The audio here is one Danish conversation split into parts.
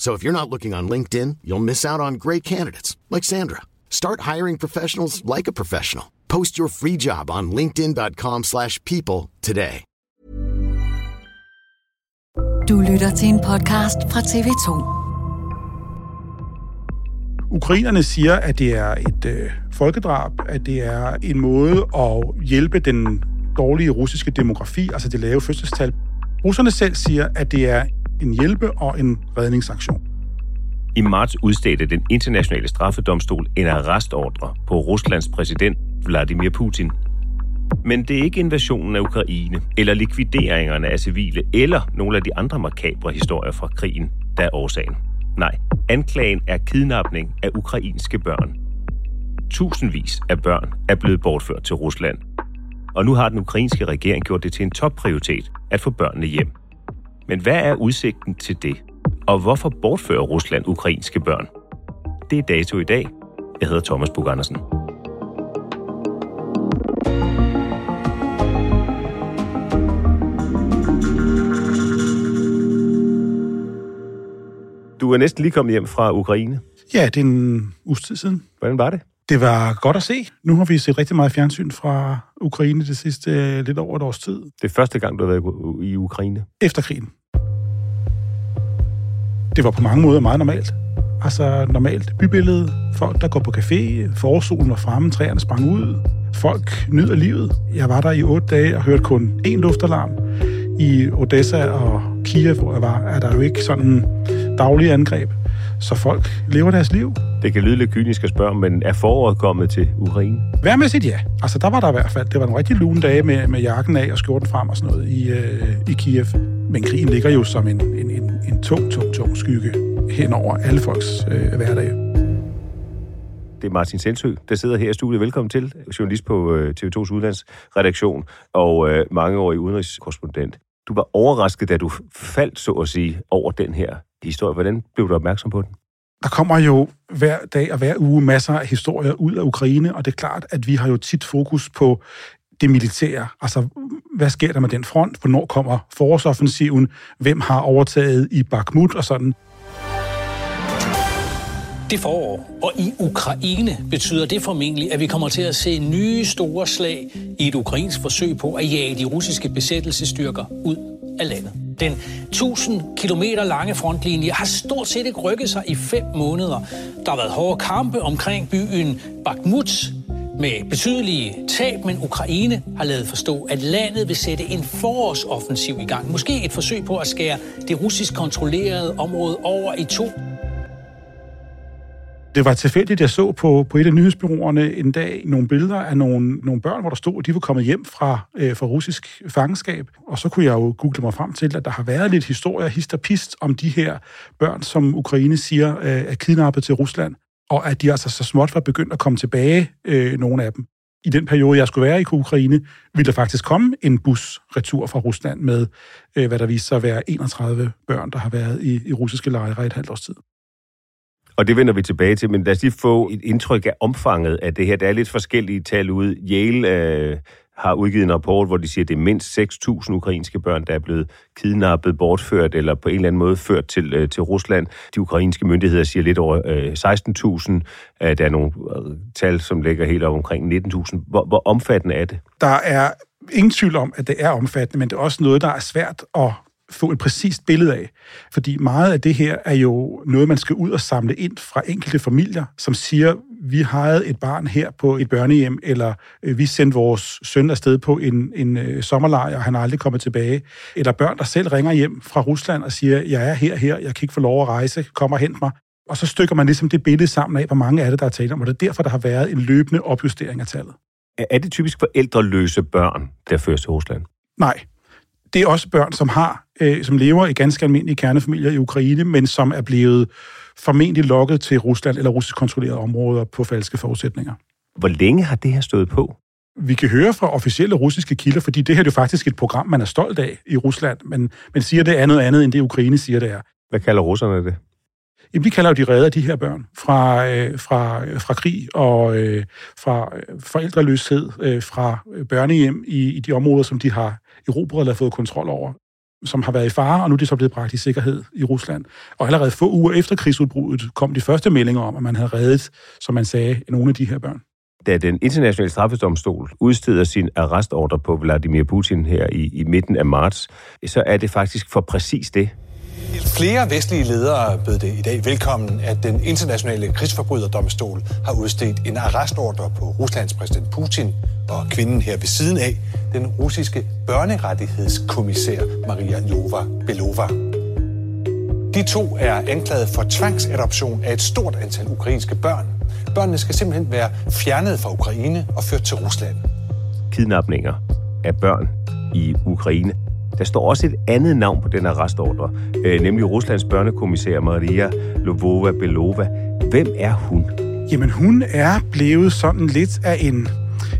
So if you're not looking on LinkedIn, you'll miss out on great candidates like Sandra. Start hiring professionals like a professional. Post your free job on linkedin.com/people today. Du lytter til en podcast fra TV2. Ukrainerne siger, at det er et øh, folkedrab, at det er en måde at hjælpe den dårlige russiske demografi, altså det lave fødselstal. Russerne selv siger, at det er en hjælpe- og en redningsaktion. I marts udstedte den internationale straffedomstol en arrestordre på Ruslands præsident Vladimir Putin. Men det er ikke invasionen af Ukraine, eller likvideringerne af civile, eller nogle af de andre makabre historier fra krigen, der er årsagen. Nej, anklagen er kidnapning af ukrainske børn. Tusindvis af børn er blevet bortført til Rusland. Og nu har den ukrainske regering gjort det til en topprioritet at få børnene hjem. Men hvad er udsigten til det? Og hvorfor bortfører Rusland ukrainske børn? Det er dato i dag. Jeg hedder Thomas Bug Andersen. Du er næsten lige kommet hjem fra Ukraine. Ja, det er en uges tid siden. Hvordan var det? Det var godt at se. Nu har vi set rigtig meget fjernsyn fra Ukraine det sidste øh, lidt over et års tid. Det er første gang, du har været i- i Ukraine. Efter krigen. Det var på mange måder meget normalt. Altså normalt bybillede. Folk, der går på café. Forsolen var fremme, træerne sprang ud. Folk nyder livet. Jeg var der i otte dage og hørte kun én luftalarm. I Odessa og Kiev, hvor jeg var, er der jo ikke sådan daglige angreb. Så folk lever deres liv. Det kan lyde lidt kynisk at spørge, men er foråret kommet til Ukraine? Værmæssigt ja. Altså der var der i hvert fald. Det var en rigtig lune dag med, med jakken af og skjorten frem og sådan noget i, øh, i Kiev. Men krigen ligger jo som en, en, en, en tung, tung, tung skygge hen over alle folks øh, hverdag. Det er Martin Selsø, der sidder her i studiet. Velkommen til, journalist på øh, TV2's udlandsredaktion og øh, mangeårig udenrigskorrespondent. Du var overrasket, da du faldt, så at sige, over den her historie. Hvordan blev du opmærksom på den? Der kommer jo hver dag og hver uge masser af historier ud af Ukraine, og det er klart, at vi har jo tit fokus på det militære. Altså, hvad sker der med den front? Hvornår kommer forårsoffensiven? Hvem har overtaget i Bakhmut og sådan? Det forår og i Ukraine betyder det formentlig, at vi kommer til at se nye store slag i et ukrainsk forsøg på at jage de russiske besættelsesstyrker ud af landet. Den 1000 km lange frontlinje har stort set ikke rykket sig i fem måneder. Der har været hårde kampe omkring byen Bakhmut med betydelige tab, men Ukraine har lavet forstå, at landet vil sætte en forårsoffensiv i gang. Måske et forsøg på at skære det russisk kontrollerede område over i to. Det var tilfældigt, jeg så på, på et af nyhedsbyråerne en dag nogle billeder af nogle, nogle børn, hvor der stod, at de var kommet hjem fra, øh, fra russisk fangenskab. Og så kunne jeg jo google mig frem til, at der har været lidt historier, hist og pist, om de her børn, som Ukraine siger øh, er kidnappet til Rusland. Og at de altså så småt var begyndt at komme tilbage, øh, nogle af dem. I den periode, jeg skulle være i Ukraine, ville der faktisk komme en bus retur fra Rusland med, øh, hvad der viste sig at være 31 børn, der har været i, i russiske lejre i et halvt års tid. Og det vender vi tilbage til, men lad os lige få et indtryk af omfanget af det her. Der er lidt forskellige tal ude. Yale øh, har udgivet en rapport, hvor de siger, at det er mindst 6.000 ukrainske børn, der er blevet kidnappet, bortført eller på en eller anden måde ført til, øh, til Rusland. De ukrainske myndigheder siger lidt over øh, 16.000. Øh, der er nogle øh, tal, som ligger helt op omkring 19.000. Hvor, hvor omfattende er det? Der er ingen tvivl om, at det er omfattende, men det er også noget, der er svært at få et præcist billede af. Fordi meget af det her er jo noget, man skal ud og samle ind fra enkelte familier, som siger, vi havde et barn her på et børnehjem, eller øh, vi sendte vores søn afsted på en, en øh, sommerlejr, og han er aldrig kommet tilbage. Eller børn, der selv ringer hjem fra Rusland og siger, jeg er her, her, jeg kan ikke få lov at rejse, kom og hent mig. Og så stykker man ligesom det billede sammen af, hvor mange af det, der er tale om, og det er derfor, der har været en løbende opjustering af tallet. Er det typisk forældreløse børn, der føres til Rusland? Nej, det er også børn, som har, øh, som lever i ganske almindelige kernefamilier i Ukraine, men som er blevet formentlig lokket til Rusland eller russisk kontrollerede områder på falske forudsætninger. Hvor længe har det her stået på? Vi kan høre fra officielle russiske kilder, fordi det her er jo faktisk et program, man er stolt af i Rusland, men, men siger det er noget andet, end det Ukraine siger, det er. Hvad kalder russerne det? Jamen, de kalder jo de redder de her børn fra, øh, fra, fra krig og øh, fra øh, forældreløshed, øh, fra børnehjem i, i de områder, som de har erobret eller fået kontrol over som har været i fare, og nu er de så blevet bragt i sikkerhed i Rusland. Og allerede få uger efter krigsudbruddet kom de første meldinger om, at man havde reddet, som man sagde, nogle af de her børn. Da den internationale straffedomstol udsteder sin arrestordre på Vladimir Putin her i, i midten af marts, så er det faktisk for præcis det, Flere vestlige ledere bød det i dag velkommen, at den internationale krigsforbryderdomstol har udstedt en arrestordre på Ruslands præsident Putin og kvinden her ved siden af, den russiske børnerettighedskommissær Maria Jova Belova. De to er anklaget for tvangsadoption af et stort antal ukrainske børn. Børnene skal simpelthen være fjernet fra Ukraine og ført til Rusland. Kidnapninger af børn i Ukraine der står også et andet navn på den arrestordre, øh, nemlig Ruslands børnekommissær Maria Lovova Belova. Hvem er hun? Jamen, hun er blevet sådan lidt af en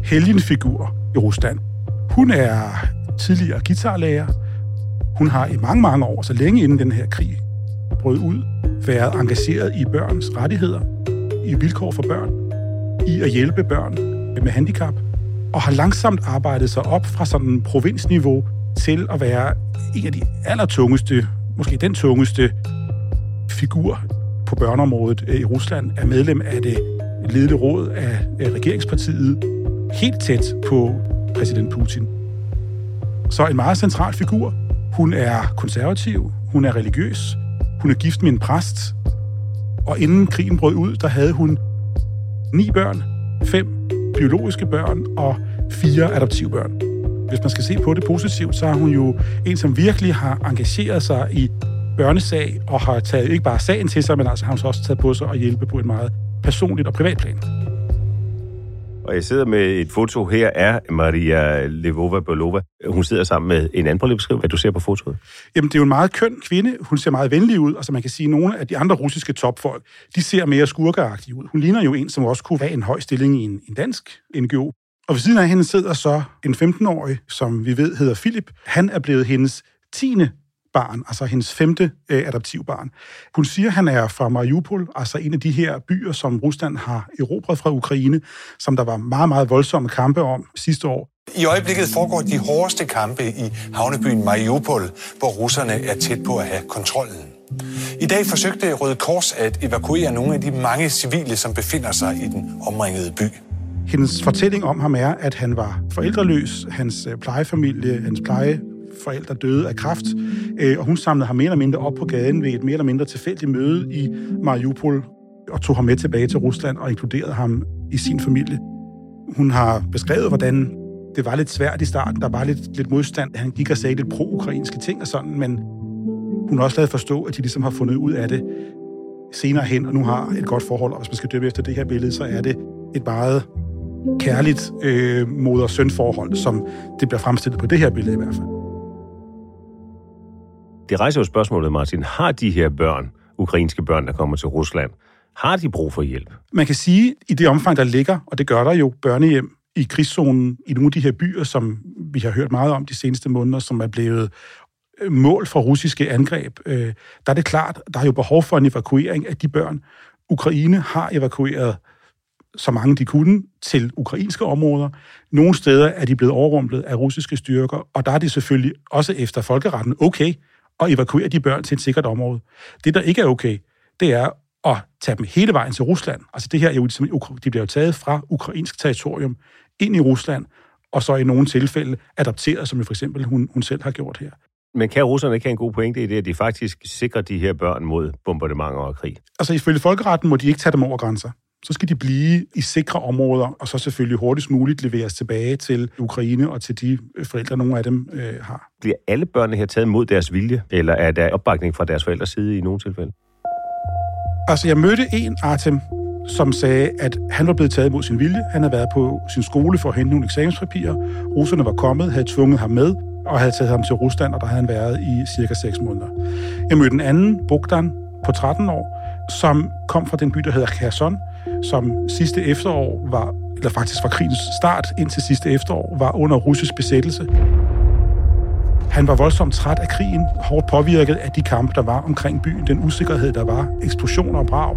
helgenfigur i Rusland. Hun er tidligere guitarlærer. Hun har i mange, mange år, så længe inden den her krig brød ud, været engageret i børns rettigheder, i vilkår for børn, i at hjælpe børn med handicap, og har langsomt arbejdet sig op fra sådan en provinsniveau til at være en af de allertungeste, måske den tungeste figur på børneområdet øh, i Rusland, er medlem af det ledende råd af regeringspartiet, helt tæt på præsident Putin. Så en meget central figur. Hun er konservativ, hun er religiøs, hun er gift med en præst, og inden krigen brød ud, der havde hun ni børn, fem biologiske børn og fire adoptivbørn hvis man skal se på det positivt, så er hun jo en, som virkelig har engageret sig i børnesag, og har taget ikke bare sagen til sig, men altså har hun så også taget på sig at hjælpe på et meget personligt og privat plan. Og jeg sidder med et foto her af Maria Levova Bolova. Hun sidder sammen med en anden. Prøv beskrive, hvad du ser på fotoet. Jamen, det er jo en meget køn kvinde. Hun ser meget venlig ud. Altså, man kan sige, at nogle af de andre russiske topfolk, de ser mere skurkeagtige ud. Hun ligner jo en, som også kunne have en høj stilling i en, en dansk NGO. Og ved siden af hende sidder så en 15-årig, som vi ved hedder Philip. Han er blevet hendes tiende barn, altså hendes femte øh, adoptivbarn. Hun siger, at han er fra Mariupol, altså en af de her byer, som Rusland har erobret fra Ukraine, som der var meget, meget voldsomme kampe om sidste år. I øjeblikket foregår de hårdeste kampe i havnebyen Mariupol, hvor russerne er tæt på at have kontrollen. I dag forsøgte Røde Kors at evakuere nogle af de mange civile, som befinder sig i den omringede by. Hendes fortælling om ham er, at han var forældreløs, hans øh, plejefamilie, hans plejeforældre døde af kræft, øh, og hun samlede ham mere eller mindre op på gaden ved et mere eller mindre tilfældigt møde i Mariupol, og tog ham med tilbage til Rusland og inkluderede ham i sin familie. Hun har beskrevet, hvordan det var lidt svært i starten. Der var lidt, lidt modstand. Han gik og sagde lidt pro-ukrainske ting og sådan, men hun har også lavet forstå, at de ligesom har fundet ud af det senere hen, og nu har et godt forhold. Og hvis man skal døbe efter det her billede, så er det et meget kærligt øh, moder-søn-forhold, som det bliver fremstillet på det her billede i hvert fald. Det rejser jo spørgsmålet, Martin. Har de her børn, ukrainske børn, der kommer til Rusland, har de brug for hjælp? Man kan sige, i det omfang, der ligger, og det gør der jo børnehjem i krigszonen i nogle af de her byer, som vi har hørt meget om de seneste måneder, som er blevet øh, mål for russiske angreb, øh, der er det klart, der er jo behov for en evakuering af de børn, Ukraine har evakueret så mange de kunne til ukrainske områder. Nogle steder er de blevet overrumplet af russiske styrker, og der er det selvfølgelig også efter folkeretten okay at evakuere de børn til et sikkert område. Det, der ikke er okay, det er at tage dem hele vejen til Rusland. Altså det her er jo, de bliver jo taget fra ukrainsk territorium ind i Rusland, og så i nogle tilfælde adopteret, som jo for eksempel hun, hun selv har gjort her. Men kan russerne ikke have en god pointe i det, at de faktisk sikrer de her børn mod bombardementer og krig? Altså ifølge folkeretten må de ikke tage dem over grænser. Så skal de blive i sikre områder, og så selvfølgelig hurtigst muligt leveres tilbage til Ukraine og til de forældre, nogle af dem øh, har. Bliver alle børnene her taget mod deres vilje, eller er der opbakning fra deres forældres side i nogle tilfælde? Altså, jeg mødte en, Artem, som sagde, at han var blevet taget mod sin vilje. Han havde været på sin skole for at hente nogle eksamenspapirer. Russerne var kommet, havde tvunget ham med, og havde taget ham til Rusland, og der havde han været i cirka 6 måneder. Jeg mødte en anden, Bogdan, på 13 år, som kom fra den by, der hedder Kherson, som sidste efterår var, eller faktisk fra krigens start indtil sidste efterår, var under russisk besættelse. Han var voldsomt træt af krigen, hårdt påvirket af de kampe, der var omkring byen, den usikkerhed, der var, eksplosioner og brag.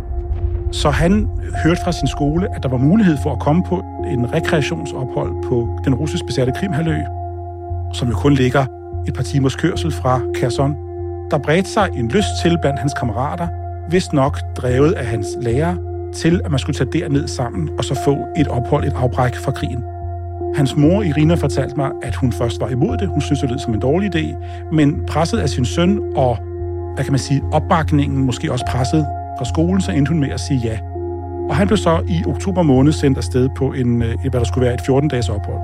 Så han hørte fra sin skole, at der var mulighed for at komme på en rekreationsophold på den russisk besatte Krimhalø, som jo kun ligger et par timers kørsel fra Kherson. Der bredte sig en lyst til blandt hans kammerater, vist nok drevet af hans lærer, til at man skulle tage derned sammen og så få et ophold, et afbræk fra krigen. Hans mor, Irina, fortalte mig, at hun først var imod det. Hun synes, det lød som en dårlig idé. Men presset af sin søn og, hvad kan man sige, opbakningen, måske også presset fra skolen, så endte hun med at sige ja. Og han blev så i oktober måned sendt afsted på en, øh, hvad der skulle være et 14-dages ophold.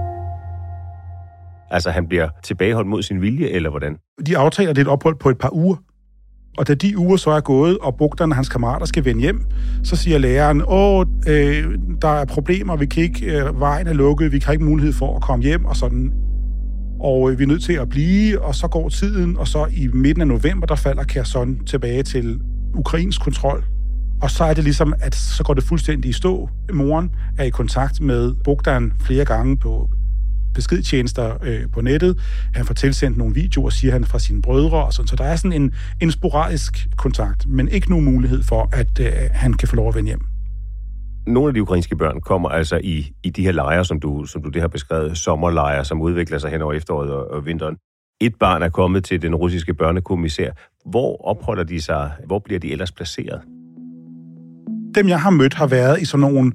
Altså han bliver tilbageholdt mod sin vilje, eller hvordan? De aftaler det et ophold på et par uger. Og da de uger så er gået, og Bugteren og hans kammerater skal vende hjem, så siger læreren, åh, øh, der er problemer, vi kan ikke, øh, vejen er lukket, vi kan ikke mulighed for at komme hjem, og sådan. Og øh, vi er nødt til at blive, og så går tiden, og så i midten af november, der falder Kherson tilbage til ukrainsk kontrol. Og så er det ligesom, at så går det fuldstændig i stå. Moren er i kontakt med Bogdan flere gange på beskedtjenester øh, på nettet. Han får tilsendt nogle videoer, siger han, fra sine brødre og sådan. Så der er sådan en, en sporadisk kontakt, men ikke nogen mulighed for, at øh, han kan få lov at vende hjem. Nogle af de ukrainske børn kommer altså i, i de her lejre, som du, som du det har beskrevet, sommerlejre, som udvikler sig hen over efteråret og, og vinteren. Et barn er kommet til den russiske børnekommissær. Hvor opholder de sig? Hvor bliver de ellers placeret? Dem, jeg har mødt, har været i sådan nogle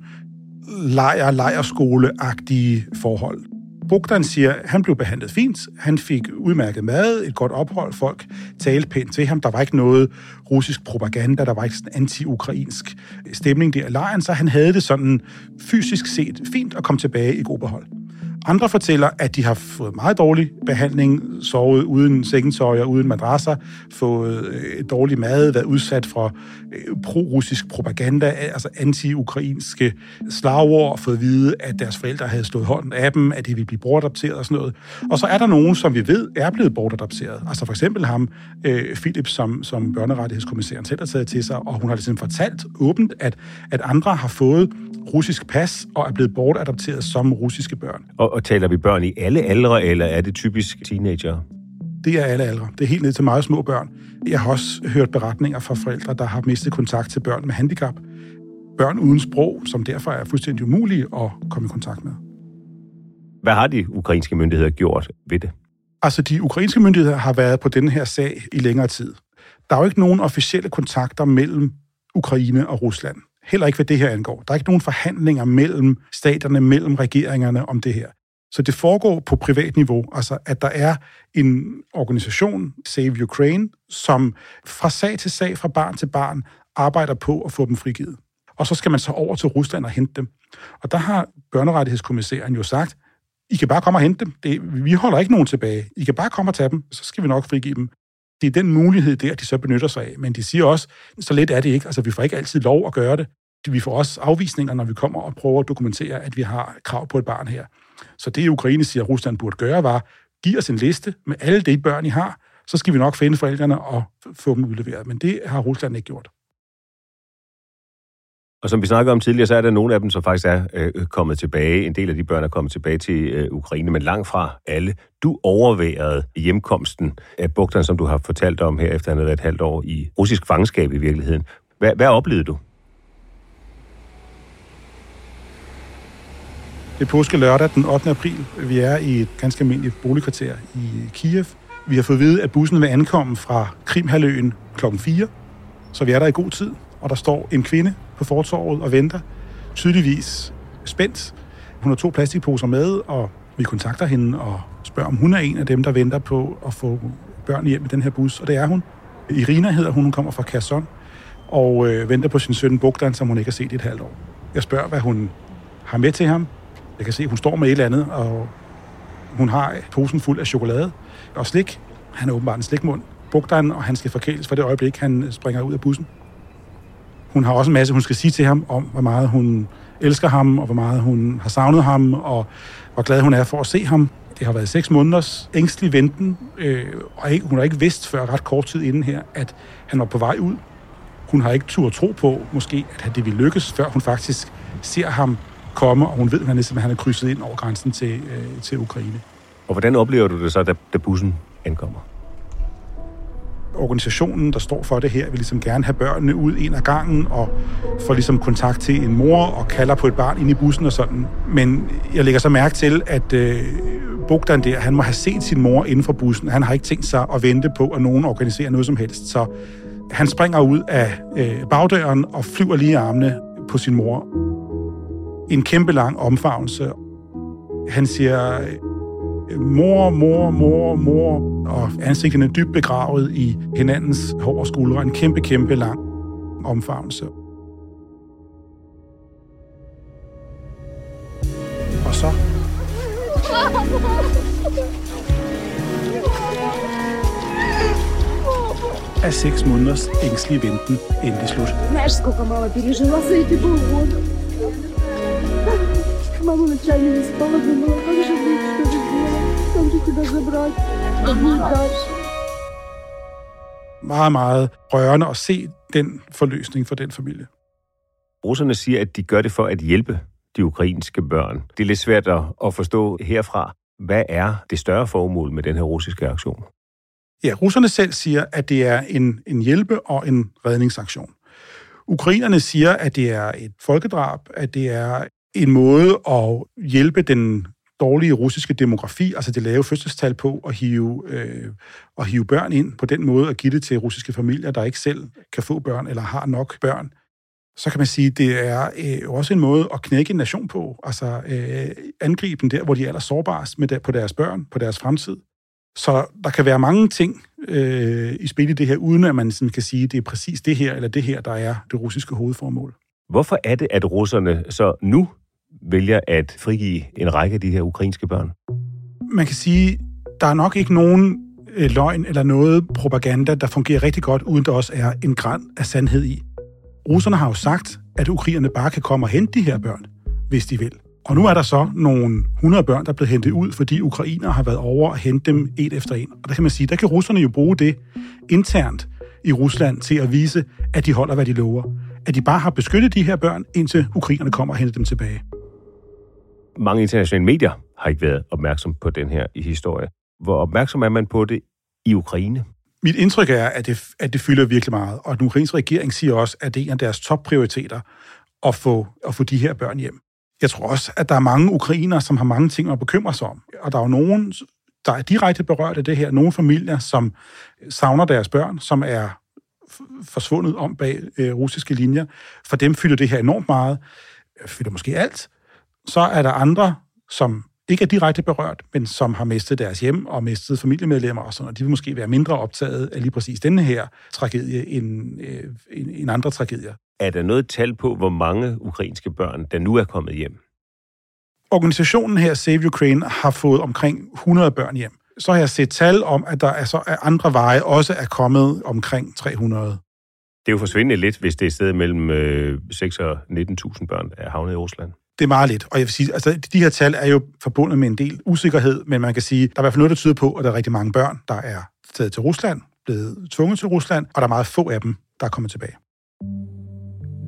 lejr, lejrskole-agtige forhold. Bogdan siger, at han blev behandlet fint. Han fik udmærket mad, et godt ophold. Folk talte pænt til ham. Der var ikke noget russisk propaganda. Der var ikke sådan anti-ukrainsk stemning der i lejren, så han havde det sådan fysisk set fint at komme tilbage i god behold. Andre fortæller, at de har fået meget dårlig behandling, sovet uden sengetøj og uden madrasser, fået øh, dårlig mad, været udsat for øh, pro-russisk propaganda, altså anti-ukrainske slagord, fået at vide, at deres forældre havde slået hånden af dem, at de ville blive bortadopteret og sådan noget. Og så er der nogen, som vi ved, er blevet bortadopteret. Altså for eksempel ham, øh, Philip, som, som børnerettighedskommissæren selv har taget til sig, og hun har ligesom fortalt åbent, at, at andre har fået russisk pas og er blevet bortadopteret som russiske børn. Og, og taler vi børn i alle aldre, eller er det typisk teenager? Det er alle aldre. Det er helt ned til meget små børn. Jeg har også hørt beretninger fra forældre, der har mistet kontakt til børn med handicap. Børn uden sprog, som derfor er fuldstændig umulige at komme i kontakt med. Hvad har de ukrainske myndigheder gjort ved det? Altså, de ukrainske myndigheder har været på denne her sag i længere tid. Der er jo ikke nogen officielle kontakter mellem Ukraine og Rusland. Heller ikke, hvad det her angår. Der er ikke nogen forhandlinger mellem staterne, mellem regeringerne om det her. Så det foregår på privat niveau, altså at der er en organisation, Save Ukraine, som fra sag til sag, fra barn til barn, arbejder på at få dem frigivet. Og så skal man så over til Rusland og hente dem. Og der har børnerettighedskommissæren jo sagt, I kan bare komme og hente dem. Det, vi holder ikke nogen tilbage. I kan bare komme og tage dem, så skal vi nok frigive dem. Det er den mulighed der, de så benytter sig af. Men de siger også, så let er det ikke. Altså, vi får ikke altid lov at gøre det. Vi får også afvisninger, når vi kommer og prøver at dokumentere, at vi har krav på et barn her. Så det, Ukraine siger, at Rusland burde gøre, var, giv os en liste med alle de børn, I har, så skal vi nok finde forældrene og få dem udleveret. Men det har Rusland ikke gjort. Og som vi snakkede om tidligere, så er der nogle af dem, som faktisk er øh, kommet tilbage. En del af de børn er kommet tilbage til øh, Ukraine, men langt fra alle. Du overværede hjemkomsten af Bogdan, som du har fortalt om her, efter han havde været et halvt år i russisk fangenskab i virkeligheden. Hvad, hvad oplevede du? Det er påske lørdag den 8. april. Vi er i et ganske almindeligt boligkvarter i Kiev. Vi har fået at vide, at bussen vil ankomme fra Krimhaløen klokken 4, så vi er der i god tid. Og der står en kvinde på fortorvet og venter, tydeligvis spændt. Hun har to plastikposer med, og vi kontakter hende og spørger, om hun er en af dem, der venter på at få børn hjem i den her bus, og det er hun. Irina hedder hun, hun kommer fra Kherson, og øh, venter på sin søn Bogdan, som hun ikke har set i et halvt år. Jeg spørger, hvad hun har med til ham. Jeg kan se, at hun står med et eller andet, og hun har posen fuld af chokolade og slik. Han er åbenbart en slikmund. Bogdan, og han skal forkæles for det øjeblik, han springer ud af bussen. Hun har også en masse, hun skal sige til ham om, hvor meget hun elsker ham, og hvor meget hun har savnet ham, og hvor glad hun er for at se ham. Det har været seks måneders ængstelig venten, øh, og ikke, hun har ikke vidst før ret kort tid inden her, at han var på vej ud. Hun har ikke tur tro på, måske, at det ville lykkes, før hun faktisk ser ham komme, og hun ved, at han er, han er krydset ind over grænsen til, øh, til Ukraine. Og hvordan oplever du det så, da, da bussen ankommer? organisationen, der står for det her, vil ligesom gerne have børnene ud en af gangen og får ligesom kontakt til en mor og kalder på et barn ind i bussen og sådan. Men jeg lægger så mærke til, at øh, Bogdan der, han må have set sin mor inden for bussen. Han har ikke tænkt sig at vente på, at nogen organiserer noget som helst. Så han springer ud af øh, bagdøren og flyver lige armene på sin mor En kæmpe lang omfavnelse. Han siger, mor, mor, mor, mor, og ansigtene dybt begravet i hinandens hår og skuldre. En kæmpe, kæmpe lang omfavnelse. Og så... er seks måneders ængstlige venten endelig slut. Знаешь, сколько мама пережила за эти полгода? Мама ночами не спала, думала, как же быть, что же делать, как же тебя забрать, что будет дальше. Meget, meget rørende at se den forløsning for den familie. Russerne siger, at de gør det for at hjælpe de ukrainske børn. Det er lidt svært at, at forstå herfra. Hvad er det større formål med den her russiske aktion? Ja, russerne selv siger, at det er en, en hjælpe- og en redningsaktion. Ukrainerne siger, at det er et folkedrab, at det er en måde at hjælpe den dårlige russiske demografi, altså det lave fødselstal på at hive, øh, at hive børn ind på den måde og give det til russiske familier, der ikke selv kan få børn eller har nok børn. Så kan man sige, at det er øh, også en måde at knække en nation på, altså øh, angribe dem der, hvor de er aller sårbarest med der, på deres børn, på deres fremtid. Så der kan være mange ting øh, i spil i det her, uden at man sådan kan sige, at det er præcis det her eller det her, der er det russiske hovedformål. Hvorfor er det, at russerne så nu vælger at frigive en række af de her ukrainske børn? Man kan sige, der er nok ikke nogen øh, løgn eller noget propaganda, der fungerer rigtig godt, uden der også er en græn af sandhed i. Russerne har jo sagt, at ukrainerne bare kan komme og hente de her børn, hvis de vil. Og nu er der så nogle 100 børn, der er blevet hentet ud, fordi ukrainer har været over og hente dem et efter en. Og der kan man sige, der kan russerne jo bruge det internt i Rusland til at vise, at de holder, hvad de lover. At de bare har beskyttet de her børn, indtil ukrainerne kommer og henter dem tilbage. Mange internationale medier har ikke været opmærksom på den her i historie. Hvor opmærksom er man på det i Ukraine? Mit indtryk er, at det, at det fylder virkelig meget, og den ukrainske regering siger også, at det er en af deres topprioriteter at få, at få de her børn hjem. Jeg tror også, at der er mange ukrainere, som har mange ting at bekymre sig om, og der er jo nogen, der er direkte berørt af det her. Nogle familier, som savner deres børn, som er forsvundet om bag øh, russiske linjer. For dem fylder det her enormt meget, fylder måske alt. Så er der andre, som ikke er direkte berørt, men som har mistet deres hjem og mistet familiemedlemmer og sådan, og de vil måske være mindre optaget af lige præcis denne her tragedie end, øh, end, end andre tragedier. Er der noget tal på, hvor mange ukrainske børn, der nu er kommet hjem? Organisationen her, Save Ukraine, har fået omkring 100 børn hjem. Så har jeg set tal om, at der altså er andre veje også er kommet omkring 300. Det er jo forsvindende lidt, hvis det er et sted mellem øh, 6 og 19.000 børn, der er havnet i Rusland. Det er meget lidt, og jeg vil sige, altså de her tal er jo forbundet med en del usikkerhed, men man kan sige, der er i hvert fald noget, der tyder på, at der er rigtig mange børn, der er taget til Rusland, blevet tvunget til Rusland, og der er meget få af dem, der er kommet tilbage.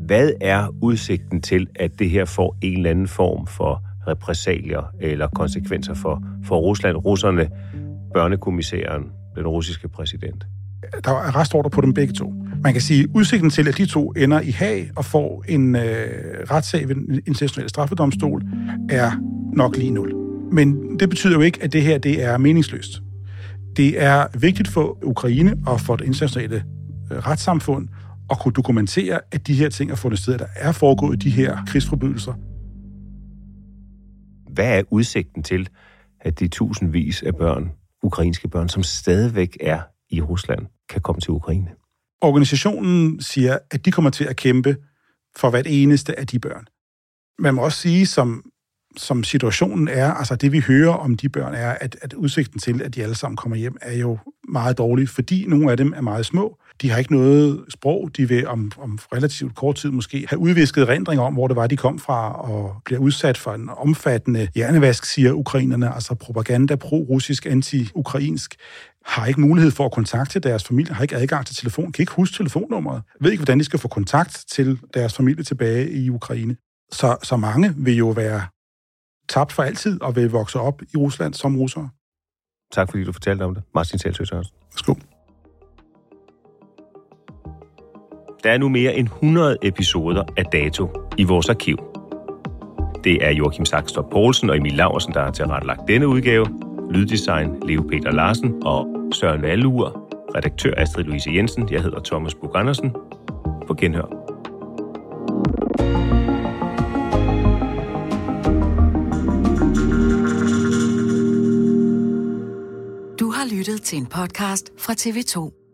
Hvad er udsigten til, at det her får en eller anden form for repressalier eller konsekvenser for, for Rusland, russerne, børnekommissæren, den russiske præsident? Der er arrestordre på dem begge to. Man kan sige, at udsigten til, at de to ender i hag og får en øh, retssag ved den internationale straffedomstol, er nok lige nul. Men det betyder jo ikke, at det her det er meningsløst. Det er vigtigt for Ukraine og for det internationale øh, retssamfund at kunne dokumentere, at de her ting er fundet sted, at der er foregået de her krigsforbrydelser. Hvad er udsigten til, at de tusindvis af børn, ukrainske børn, som stadigvæk er i Rusland, kan komme til Ukraine? Organisationen siger, at de kommer til at kæmpe for hvert eneste af de børn. Man må også sige, som, som situationen er, altså det vi hører om de børn er, at, at udsigten til, at de alle sammen kommer hjem, er jo meget dårlig, fordi nogle af dem er meget små. De har ikke noget sprog. De vil om, om relativt kort tid måske have udvisket rendringer om, hvor det var, de kom fra, og bliver udsat for en omfattende hjernevask, siger ukrainerne, altså propaganda pro-russisk, anti-ukrainsk har ikke mulighed for at kontakte deres familie, har ikke adgang til telefon, kan ikke huske telefonnummeret, ved ikke, hvordan de skal få kontakt til deres familie tilbage i Ukraine. Så, så mange vil jo være tabt for altid og vil vokse op i Rusland som russere. Tak fordi du fortalte om det. Martin Selsø Sørensen. Værsgo. Der er nu mere end 100 episoder af Dato i vores arkiv. Det er Joachim Saxtorp Poulsen og Emil Laversen, der har tilrettelagt denne udgave. Lyddesign Leo Peter Larsen og Søren Valur. Redaktør Astrid Louise Jensen. Jeg hedder Thomas Bug Andersen. På genhør. Du har lyttet til en podcast fra TV2.